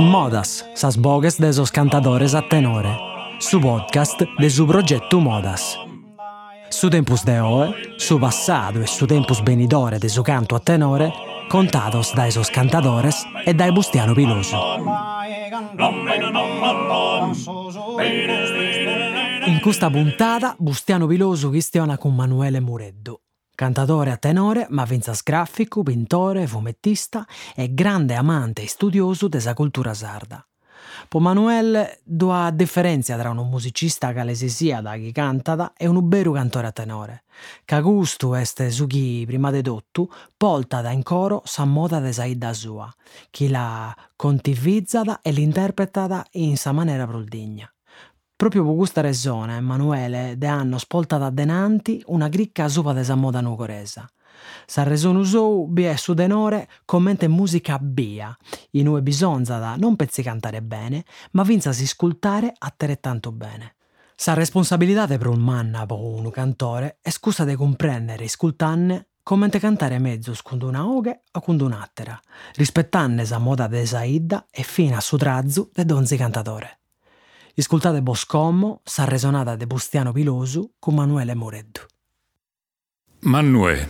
Modas, sas bogues de esos cantadores a tenore. Su podcast de su progetto Modas. Su tempus de oe, su passado e su tempus benidore de su canto a tenore, contados da esos cantadores e dai Bustiano Piloso. In questa puntata Bustiano Piloso chistiona con Manuele Mureddu, cantatore a tenore, ma vinzas grafico, pintore, fumettista e grande amante e studioso della cultura sarda. Po Manuel dua differenzia tra un musicista che sia da chi cantata e un beru cantore a tenore, ca gustu est su chi, prima de tutto, poltada in coro sa moda de sa idda sua, chi la contivizzata e l'interpretata in sa maniera proldigna. Proprio per questa ragione, Emanuele de hanno spoltata denanti una gricca supa de sa moda nucoresa. Sa resonu sou bi è su denore commente musica bia, in ue bisonzada non pezzi cantare bene, ma vinzasi scultare tanto bene. Sa responsabilità per un manna po un cantore è scusa de comprendere scultanne commente cantare mezzo con una oghe o con un'attera, rispettanne sa moda de Saidda e fino a su trazzu de donzi cantatore. Iscultate Boscommo, sa resonata de Bustiano Pilosu con Manuele Moreddu. Manuè,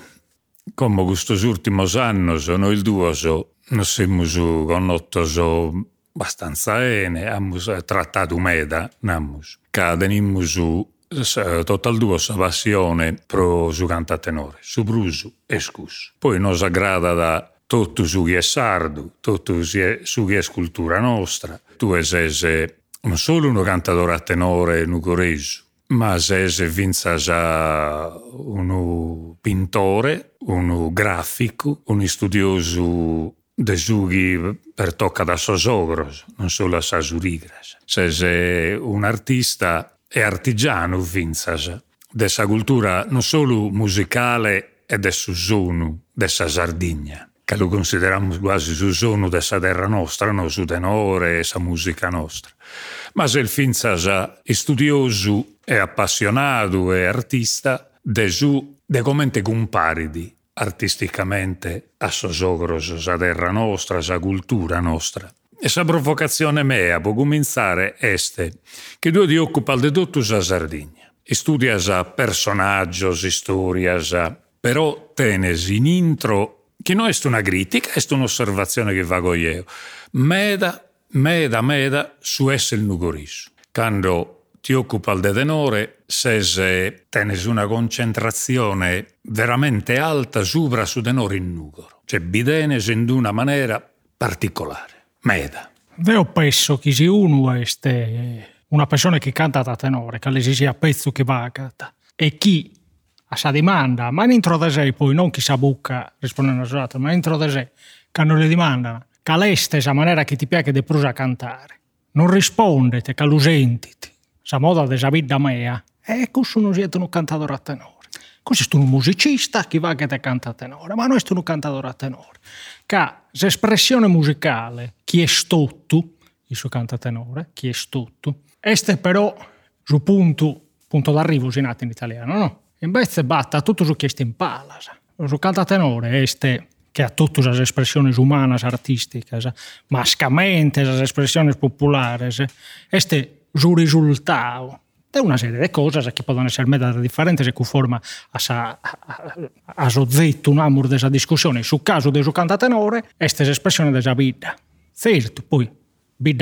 come questi ultimi anni, noi due non siamo conosciuti abbastanza bene, abbiamo trattato meda, namus, che abbiamo total due sa passione pro su canta tenore, su brusu e scus. Poi nos aggrada da tutto su chi è sardo, tutto su chi è scultura nostra. Tu sei non solo un cantatore a tenore nugoreso, ma sei vinza già un pintore, un grafico, un studioso de giughi per tocca da sosogros, non solo a sasurigras. Sei un artista e artigiano vinzas dessa cultura non solo musicale e del suono dessa Sardigna che lo consideriamo quasi su sono della terra nostra, no? su tenore e sa musica nostra. Ma se il finza già è studioso e appassionato e artista, de su de commente comparidi artisticamente a sosogros sa terra nostra, sa cultura nostra. E sa provocazione mea può cominciare este, che due ti occupa di tutto sa Sardegna. E studia sa personaggi, storia, però tenes in intro che non è una critica, è un'osservazione che vago io. Meda, meda, meda su essere il nugoris. Quando ti occupa il tenore, se tenes una concentrazione veramente alta sopra su tenore in nugoro. Cioè, bidenes in una maniera particolare. Meda. Veo penso che se uno è una persona che canta da tenore, che le si sia pezzo che va a cantare, e chi a sa domanda, ma dentro da sé poi, non chi sa bucca rispondendo a suata, ma dentro da sé, quando le domandano, caleste sa maniera che ti piace di prusa cantare, non rispondete, che lo sentite, sa moda di sa vita mea, e questo non siete un cantatore a tenore. Questo è un musicista che va che te canta a tenore, ma non è un cantatore a tenore. Che l'espressione musicale, chi è tutto, il suo canta a tenore, chi è tutto, este però, su punto, punto d'arrivo, si in italiano, no? Invece batta tutto su queste impala. Su canta tenore este che ha tutte le espressioni umane, artistiche, mascamente le espressioni popolari, este su risultato è una serie di cose che possono essere mettere differenti e che forma a, sa, a, a soggetto un amor della discussione. Sul caso del canta tenore, queste espressioni della vita. Certo, poi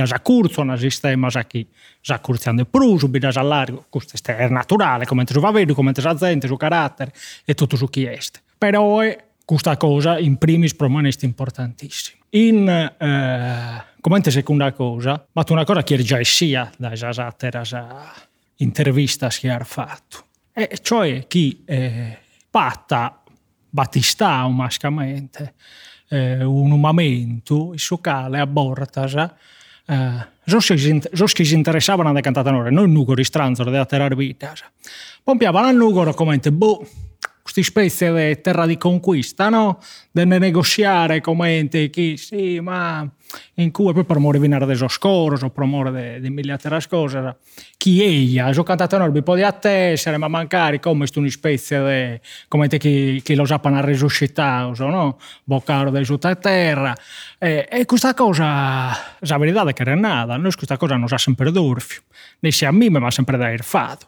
Za curzo na sistema za chi za curziando pruso, bida za largo, questo è naturale, come si va a vedere, come si gente, su carattere e tutto su chi è. Però è questa cosa in primis è importantissima. In eh, come seconda cosa, ma una cosa che già sia da za intervista che ha fatto, e cioè chi eh, patta battista mascamente eh, un momento, il suo cale a Uh, jos che si interessavano a noi, noi nugori stranzo da terrare vita. Pompiavano al nugoro come boh, questa specie di terra di conquista, no? De negoziare come chi, sì, ma in cui poi promuove venire dei scoros o promuove di mille altre cose. Chi è? Ho cantato un po' di attese, ma mancare come una specie di, come te chi, lo sapano risuscitato, no? Boccaro del terra. E, e questa cosa, la verità è che è nata, noi questa cosa non sa sempre d'orfio, ne si a me, ma sempre da fatto.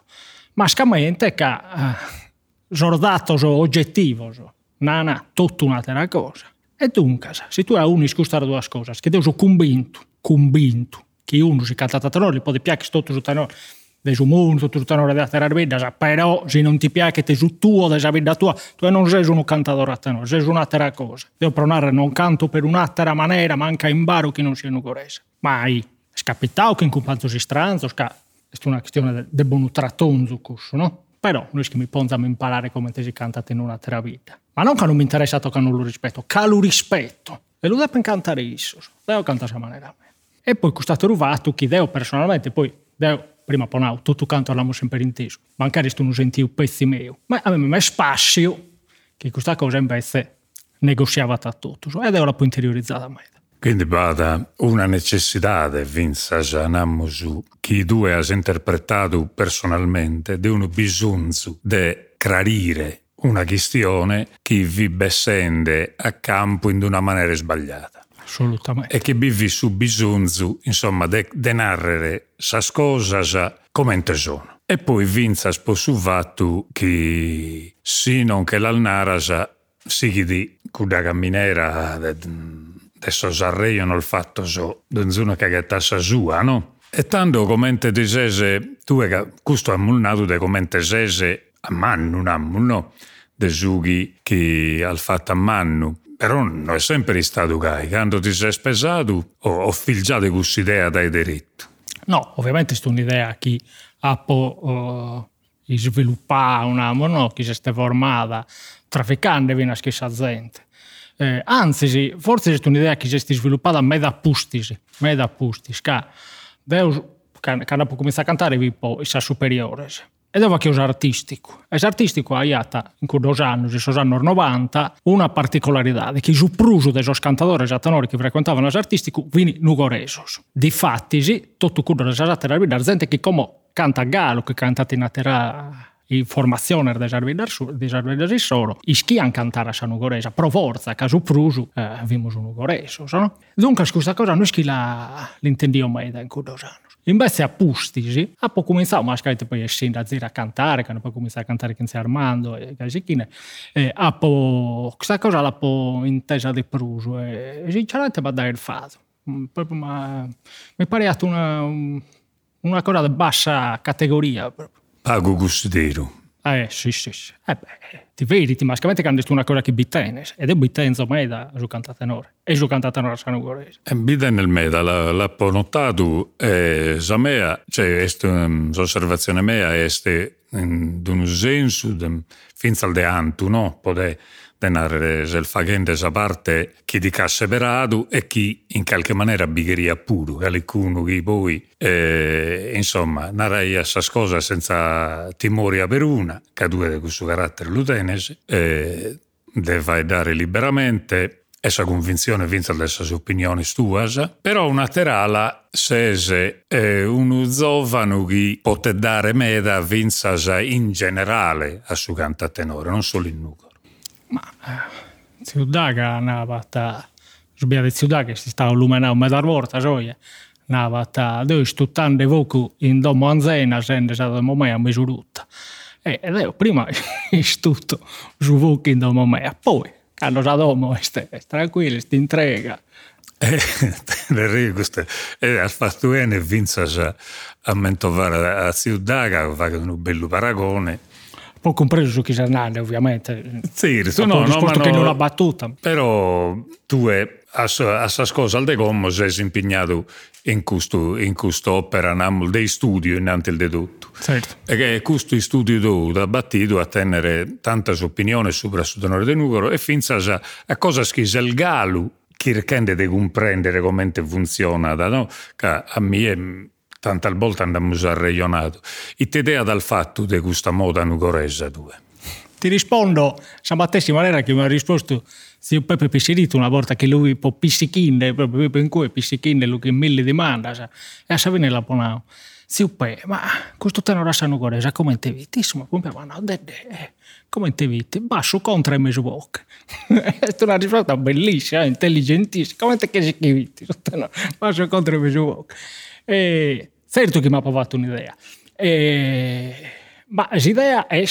Ma scamente che... Sordato o oggettivo nana Na, na, tutto un'altra cosa. E dunque, se tu hai unisci queste due cose, che Dio sono convinto, convinto, che uno si canta a tenore, poi piace tutto su tenore, de su mondo, tutto su tenore della terra vita, però se non ti piace te su tuo, della vita tua, tu non sei un cantatore a tenore, sei un'altra cosa. Devo pronare, non canto per un'altra maniera, manca in baro che non sia nucorese. Mai. È che in companzo si stranzo, è una questione del de buon no? Però noi che mi ponzamo a imparare come si canta in un'altra vita. Ma non che non mi interessa toccare lo rispetto, che lo rispetto. E lo devo cantare isso, devo cantare questa maniera. E poi questo trovato che devo personalmente, poi devo prima ponau, tutto canto l'abbiamo sempre inteso. Magari sto non sentivo pezzi miei, ma a me è spazio che questa cosa invece negoziava tra tutti. E devo la poi interiorizzata meglio. Quindi vada una necessità di Vince Gianammusu che due ha interpretato personalmente di un bisogno di chiarire una questione che vi bessende a campo in una maniera sbagliata. Assolutamente. E che vivi su bisogno, insomma, di narrare sa cosa come sono. E poi Vince ha sposuvato che sì, non che l'alnarasa si di cuda camminera adesso s'arreiano il fatto so d'una caghetassa sua, no? E tanto come te disese, tu è questo ammulnato de come te sese a mannu, nammu, no? De sughi che al fatto a mannu. Però non è sempre stato gai, quando ti sei spesato o, o filgiato questa idea dai diritti. No, ovviamente è un'idea che ha uh, sviluppare una no, che si è formata trafficando viene a schissa gente. Eh, anzi, forse è un'idea che si è sviluppata me da pustis, me da pustis, che Deus, quando comincia a cantare, vi poi sa superiore. E dove che è artistico. E artistico ha in quei anni, in quei anni 90, una particolarità, che il pruso dei cantatori e tenori che frequentavano l'artistico vini nugoresos. Difatti, tutto quello che si è gente che come canta a galo, che canta in terra informazione dei servidori solo, ischian cantare a San Ugoresa, pro forza, caso prusu, eh, vimos un ugoreso, no? Dunque, questa cosa noi che la, l'intendiamo mai da in anni. Invece a Pustisi, ha poi cominciato, ma scritto poi essendo a zira a cantare, che hanno poi cominciato a cantare con Armando e così chine, eh, ha poi, questa cosa l'ha poi intesa di pruso e sinceramente va a dare il fatto. Mm, proprio, ma, mi pare una, una cosa di bassa categoria. Proprio. Pago gustero. Eh, sì, sì, sì. Eh beh, ti vedi, ti mascamente che hanno detto una cosa che bittenes, ed è bittenzo meda cantata tenore, e cantata tenore San Ugorese. E biden nel meda, la, la notato, eh, mea, cioè, questa um, osservazione mea, è in un senso, finza al de antu, no? Pode, denare selfagende sa parte chi di casse peradu e chi in qualche maniera bigheria puro, qualcuno che poi, eh, insomma, narei a cose senza timore per una, che due di questo carattere lutenese, eh, deve dare liberamente essa convinzione vinta dalle sue opinioni stuas, però una terala sese è un giovane che pote dare meda vinzasa in generale a su canta tenore, non solo in nuco. Ma eh, ciudaga navata zbiade ciudaga si stava lumenau medar vorta gioia. Navata dois tuttande vocu in domo anzena sende sa domo mea misurutta e ed io prima tutto su vocu in domo mea. Poi quando sa domo ste tranquillo sti intrega. Eh, le queste e al fatto bene vinza a mentovare a ciudaga fa un bello paragone poi compreso su Chisanane ovviamente. Sì, sono no, no, che non ha battuta. Però tu a, a sa cosa al de Gommo sei impegnato in questo, in questa opera dei studi innanzi al dedotto. Certo. E che questo studio da battuto a tenere tante opinioni sopra il tenore del numero e finza a, a cosa schisa il galo che rende di comprendere come funziona, no? che a me tanta volta andiamo a regionato. E ti idea dal fatto di questa moda nugoresa due? Ti rispondo la stessa maniera che mi ha risposto zio Peppe Pisserito una volta che lui può pissichinde, proprio in cui pissichinde, lui che mille domande, e a sapere la ponao. Zio Peppe, ma questo tenore sanno cosa, come te vitissimo, come ma no, come te viti, basso contro e meso bocca. È una risposta bellissima, intelligentissima, come te che si chiamiti, basso contro e meso bocca. E, certo che mi ha provato un'idea. E, ma l'idea è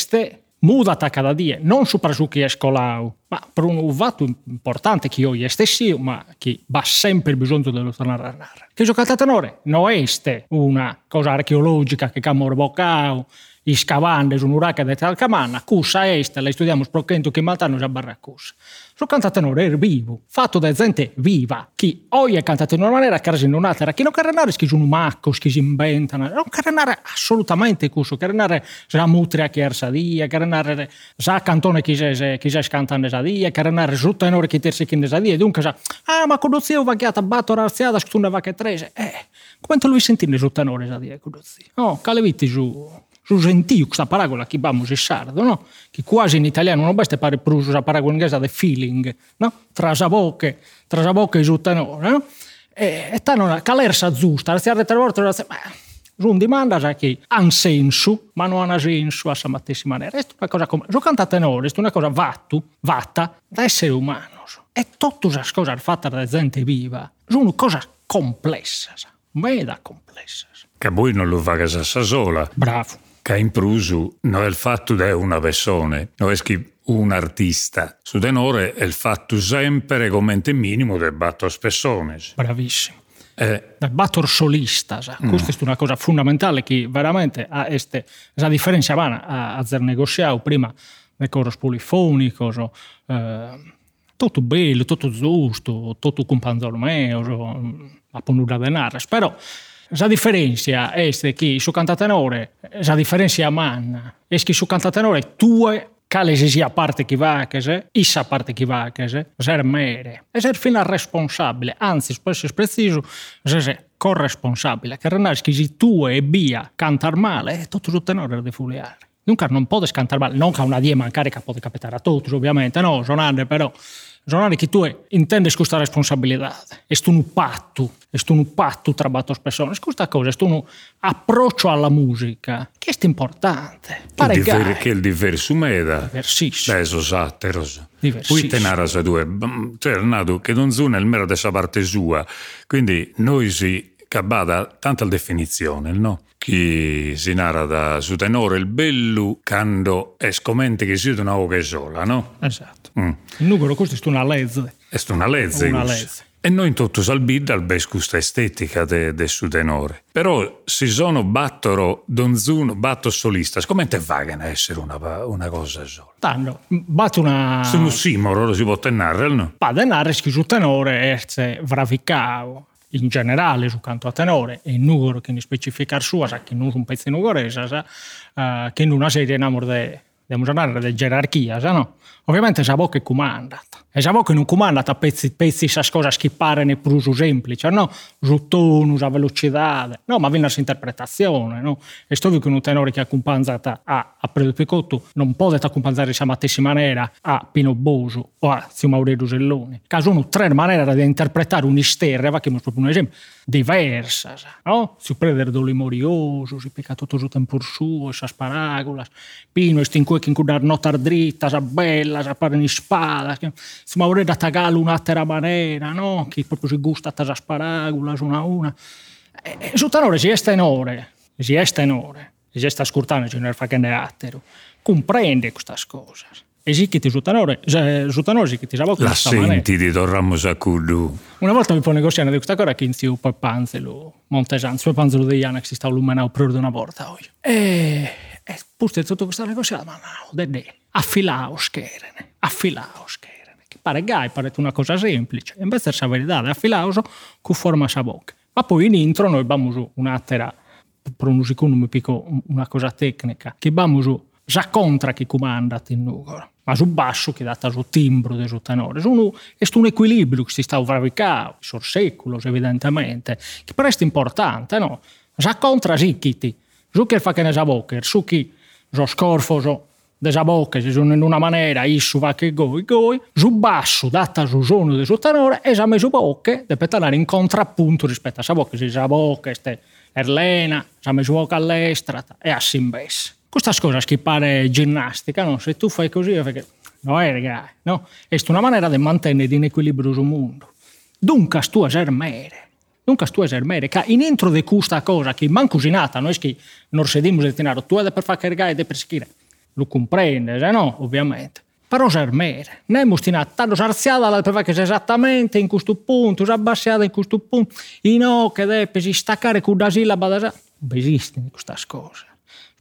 mudata cada dia, non su chi è scolato, ma per un fatto importante che io stessi, ma che va sempre bisogno di tornare a narrare. Che giocata tenore non è una cosa archeologica che camo boccao, i scavandes, un'uraca di Talcamanna, cussa est, la studiamo sprocchento che in malta non si barraccussa. Su cantatenore è vivo, fatto da gente viva, chi oggi è cantato in una maniera che non ha chi non carenare che sono macco, che si inventano, non carenare assolutamente cusso, carenare sa mutria che ersa dia, carenare sa cantone che si chi si scantano sa dia, carenare su tenore che tersi che sa dia, dunque sa, ah ma con zio vacchiata, batto razziata, stuna vacche trese, eh, te lui sentire su tenore sa dia, con zio? Oh, calevitti su su gentiu questa paragola che abbiamo in sardo, no? Che quasi in italiano non basta fare più la paragola inglese di feeling, no? Tra la bocca, tra la bocca e su tenore, no? E, e tanto calersa giusta, la stiare tre volte, ma Run dimanda che ha senso, ma non ha senso a sa stessa maniera. È una cosa come... Su canta tenore, è una cosa vattu, vatta, da essere umano. E tutte le cose fatte da gente viva sono cose complesse, meda complesse. Che voi non lo fa casa sola. Bravo che in prusu non è il fatto di una persona, non è che un artista. Su tenore è il fatto sempre come minimo del batto persone. Bravissimo. Eh. Del battor solista, mm. questa è una cosa fondamentale che veramente ha este, la differenza va a, a negoziato prima del coro polifonico, so, eh, tutto bello, tutto giusto, tutto con panzolomeo, so, la ponura denaro, però la differenza è che su cantatenore, la differenza è man, è che su cantatenore tue cale sia parte che va che issa parte che va che ser mere, e ser fino a responsabile, anzi spesso preciso, se corresponsabile, che renare che tu e via cantare male, è tutto su tenore di fuliare. Dunque non puoi cantare male, non che una die mancare che può capitare a tutti, ovviamente, no, sono però Giornale che tu intendi questa responsabilità, è un patto, è un patto tra le persone, questa cosa è un approccio alla musica, che è importante. Pare che, che il diverso meda. Diversissimo. Adesso satteros. Poi tenara sa due, cioè nato che non sono il mero della parte sua, quindi noi si cabada tanta definizione, no? Chi si narra da su tenore il bello quando è scomente che sia una oca sola, no? Esatto. Mm. Il numero questo è una lezze. È una lezze. Una lezze. E noi in tutto salbida al questa estetica del de suo tenore. Però si sono battoro donzuno, batto solista, come te vagano a essere una, una cosa sola? Tanno, batto una... Sono simoro, lo si può tenere, no? Pa denare su tenore è vravicavo in generale su canto a tenore e in numero che ne specificare su, che non un pezzo nugorese, uh, che in una serie di de musonare de gerarchia, no? Ovviamente sa che comanda. E sa che non comanda a pezzi, pezzi sa cosa schippare ne pruso semplice, no? Tono, su velocità, no? Ma viene la interpretazione, no? E sto che un tenore che accompagna a, a Predo Picotto non può accompagnare in la stessa maniera a Pino Boso o a Zio Maurizio Selloni. Caso sono tre maniere di interpretare un'isteria, che è proprio un esempio, diversa, no? Si prende doli morioso, si picca tutto su tempo suo, sa sparagola, Pino e stinco che in cui notar dritta, sa bella, sa pare in spada, si ma vorrei da tagalo un'altra maniera, no? Che proprio si gusta a sa sparagola, una a una. E, e su tenore si è tenore, si è tenore, si è ci non fa che ne attero, comprende queste cose. E sì che ti sutanore, sutanore sì che ti savo La senti di Don Ramos a Cudu. Una volta mi pone negoziare di questa cosa che inizio poi panzelo, Montesan, suo panzelo degli anni che si sta illuminando per una volta oggi. E, e puste tutto questa negoziata, ma no, dede, affilao scherene, affilao scherene. Che pare gai, pare una cosa semplice. Invece la verità è affilao con forma sa bocca. Ma poi in intro noi abbiamo un'altra, per un secondo una cosa tecnica, che abbiamo già contra chi comanda in Nugoro ma sul basso che data sul timbro del suo tenore. Sono, è un equilibrio che si sta uvravicando, sul secolo evidentemente, che però è importante, no? Sa contra sì chi ti, su che fa che ne sa bocker, su chi so scorfo, so desa bocca si sono in una maniera, issu va che goi goi, su basso, data su del suo tenore, e sa messo bocche, deve tornare in contrappunto rispetto a sa bocca, si sa bocca, ste Erlena, sa messo bocca all'estra, e a simbes. Questa cosa che pare ginnastica, no? Se tu fai così, perché... No, è ragazzi, no? È una maniera di mantenere in equilibrio il mondo. Dunque, tu ser mere. Dunque, tu ser mere. Che in intro di questa cosa, che man cucinata, noi che non sediamo del denaro, tu hai per fare caricare e per schire. Lo comprende, no, ovviamente. Però ser mere. Non è mustinata, tanto sarziata per fare che esattamente in questo punto, abbassiata in questo punto, in no, che deve staccare con la sillaba da... Non esistono queste cose.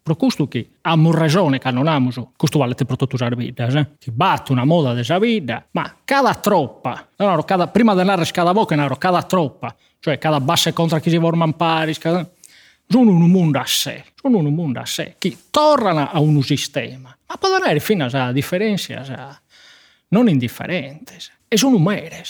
Pro questo che abbiamo ragione che non abbiamo, questo vale per tutta la vita, eh? che batte una moda della vita, ma cada troppa, no, cada, prima di andare cada bocca, no, cada troppa, cioè cada bassa contro chi si vuole mampare, cada... sono un mondo a sé, sono un mondo a sé, che tornano a un sistema, ma può avere fino a differenze non indifferenti, e sono umere.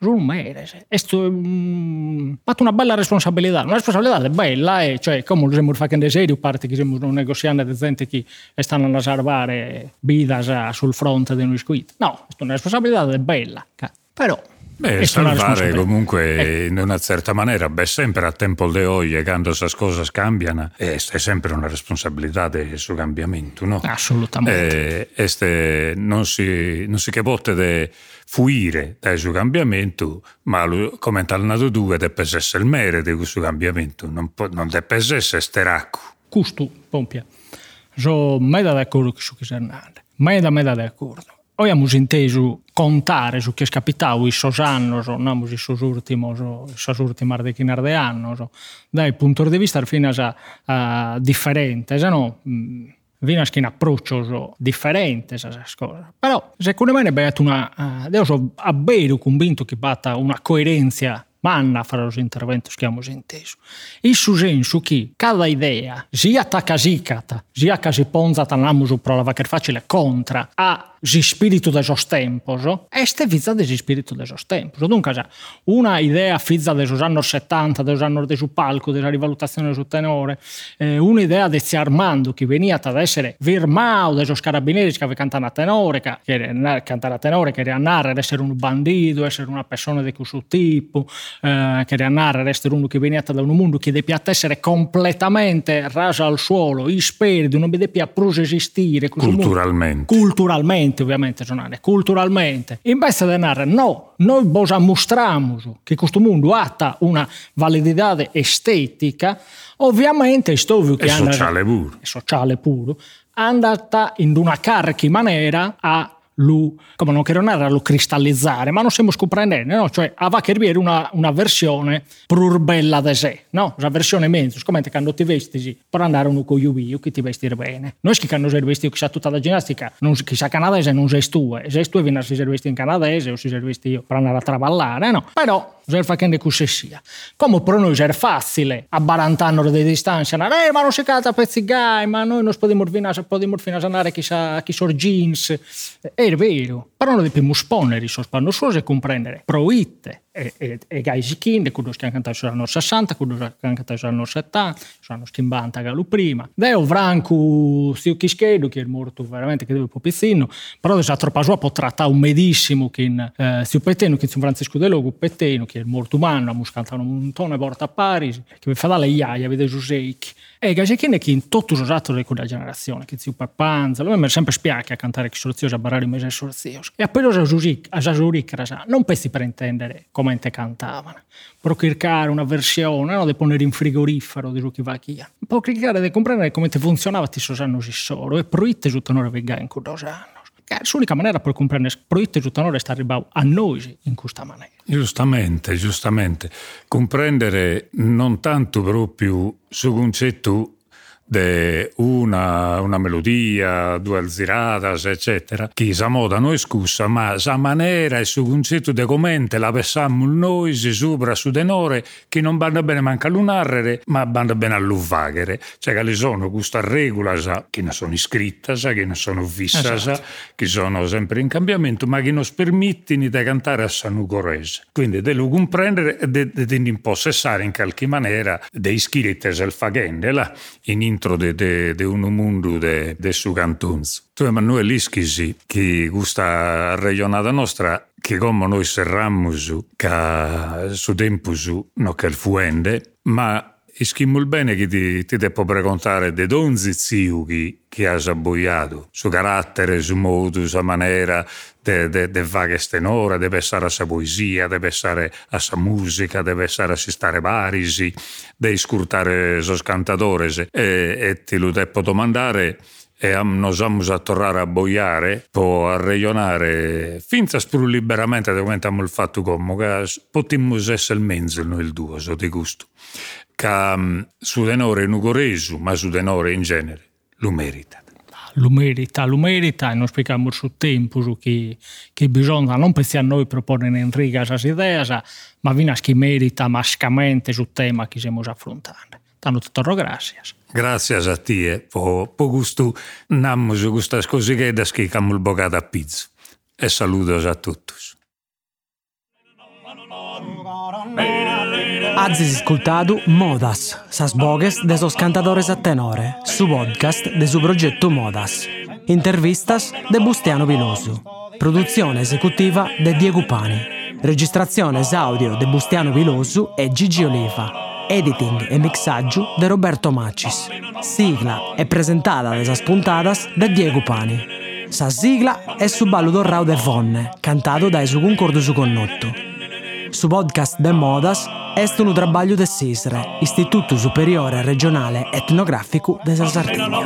Rumores. Esto è mm, una bella responsabilità. Una responsabilità bella, eh, cioè, come siamo facendo serio, parte che siamo negoziando di gente che stanno a salvare vite sul fronte di noi squid. No, è una responsabilità bella. Però Beh, salvare comunque in una certa maniera, beh, sempre a tempo di oggi, quando queste cose cambiano, è, è sempre una responsabilità del suo cambiamento, no? Assolutamente. Eh, este non si, non si capote di fuire dal suo cambiamento, ma come è nato tu, deve essere il merito di questo cambiamento, non, non deve essere steracco. Questo, Pompia, sono meda d'accordo con questo che sta andando, meda, meda d'accordo. Abbiamo inteso contare su che capitato in questi anni, non in questi ultimi, ultimi dechinare anni, dal punto di vista fino a, a differente, se no, vino a un approccio differente a cose. Però, secondo me, è una, uh, io sono davvero convinto che batta una coerenza manna fra los interventos que hemos inteso. Iso senso che cada idea, sia tacasicata, sia casi ponzata namusu pro la vacher facile contra a si spirito de sos tempos, este fizza de si spirito de sos tempos. Dunque, una idea fizza de sos anni 70, de sos anni de su palco, della rivalutazione su tenore, eh, una idea de si Armando che veniva ad essere virmao de sos carabinieri che aveva cantato a tenore, che, che cantare a tenore, che era narrare essere un bandito, essere una persona di questo tipo, eh, che era narrare essere uno che veniva da un mondo che deve essere completamente raso al suolo, ispirito, non deve più esistere. Culturalmente. Culturalmente socialmente ovviamente sonare, culturalmente. In vez de narrar, no, noi vos mostramos che questo mondo ha una validità estetica, ovviamente è ovvio che... È sociale puro. È sociale puro, andata in una carica maniera a lo, come non che non lo cristallizzare, ma non stiamo scoprendo, no? Cioè, aveva che avere una, una versione pur bella da sé, no? Una versione mezzo, come quando ti vesti per andare uno con io che ti vestire bene. Noi che quando sei vestito chissà tutta la ginnastica, non, chissà canadese non sei tu, e sei tu e vieni a si vestito in canadese o si vestito io per andare a traballare, no? Però Zer facendo così sia. Come per noi è facile a barantano di distanza, eh, ma non si cata pezzigai, ma noi non possiamo finire, possiamo andare chissà, chissà jeans. È vero, però non dobbiamo sponnere i sospanno e comprendere proitte e, e, e gaisikin, quello che hanno cantato sugli anni 60, quello che hanno cantato sugli anni 70, sono schimbanta gallo prima. Deo Franco, Sio Chischedo, che è morto veramente, che deve un po' pizzino, però da troppa sua può trattare un medissimo che in eh, Sio Petteno, che è Francesco De Logo Petteno, che è morto umano, ha cantato un montone porta a Parisi, che mi fa dare iaia, vede Giuseichi. E è che in tutto usato di quella generazione, che Zio Peppanza, lui mi sempre spiace a cantare che sorziosi, a barare i mesi sorziosi. E appena a Giuseichi, non pensi per intendere come come cantavano. Per cercare una versione, no, di ponere in frigorifero di chi va chi Per cercare di comprendere come funzionava questi anni solo e proiette tutto noi vegani in anni. L'unica maniera per comprendere proiette tutto noi è stare a noi in questa maniera. Giustamente, giustamente. Comprendere non tanto proprio su concetto de una, una melodia, due alziradas, eccetera, che sa moda non è scussa, ma sa maniera e su concetto de commente la pensammo noi si sopra su tenore che non vanno bene manca a lunarrere, ma vanno bene a luvaghere. Cioè che le sono questa regola sa, che ne sono iscritta, sa, che ne sono fissa, esatto. che sono sempre in cambiamento, ma che non permettono di cantare a San Ugorese. Quindi devo comprendere e de, de, de, de impossessare in qualche maniera dei schiritti selfagende là, in dentro de, de, de un mondo de, de su cantunzo. Tu Emanuele Ischisi, che questa regionata nostra, che come noi serrammus, che su tempo non che il fuende, ma Ischimmo il bene che ti, ti devo precontare de donzi che, che hai abboiato, su carattere, su modo, su maniera de, de, de fare queste ore, deve essere a sa poesia, deve essere a sa musica, deve essere a si stare parisi, devi scurtare sos cantatores e, e ti lo devo domandare e nos vamos a tornare a boiare, può arreionare finza spru liberamente da quando abbiamo fatto come, che potremmo essere mezzo noi il due, so di gusto che mm, su denore non coresu, ma su denore in genere lo merita. Lo merita, lo merita e non spieghiamo su tempo su chi, chi bisogna, non pensiamo a noi proporre in riga queste idee, ma vina chi merita mascamente sul tema che stiamo affrontando. Tanto tutto grazie. Grazie a te, po, po gusto, nammo su queste cose che da schicamo il bocata a pizza. E saluto a tutti. Azis ascoltado Modas, sas bogues de sos cantadores a tenore, su podcast de su progetto Modas. Intervistas de Bustiano Vilosu. Produzione esecutiva de Diego Pani. Registrazione audio de Bustiano Vilosu e Gigi Oliva. Editing e mixaggio de Roberto Macis. Sigla e presentata de sas puntadas de Diego Pani. Sa sigla è su ballo d'orrao de Vonne, cantato da su concordo su connotto. Su podcast de Modas est un trabalho de SISRE, Istituto Superiore Regionale Etnografico de Sardegna.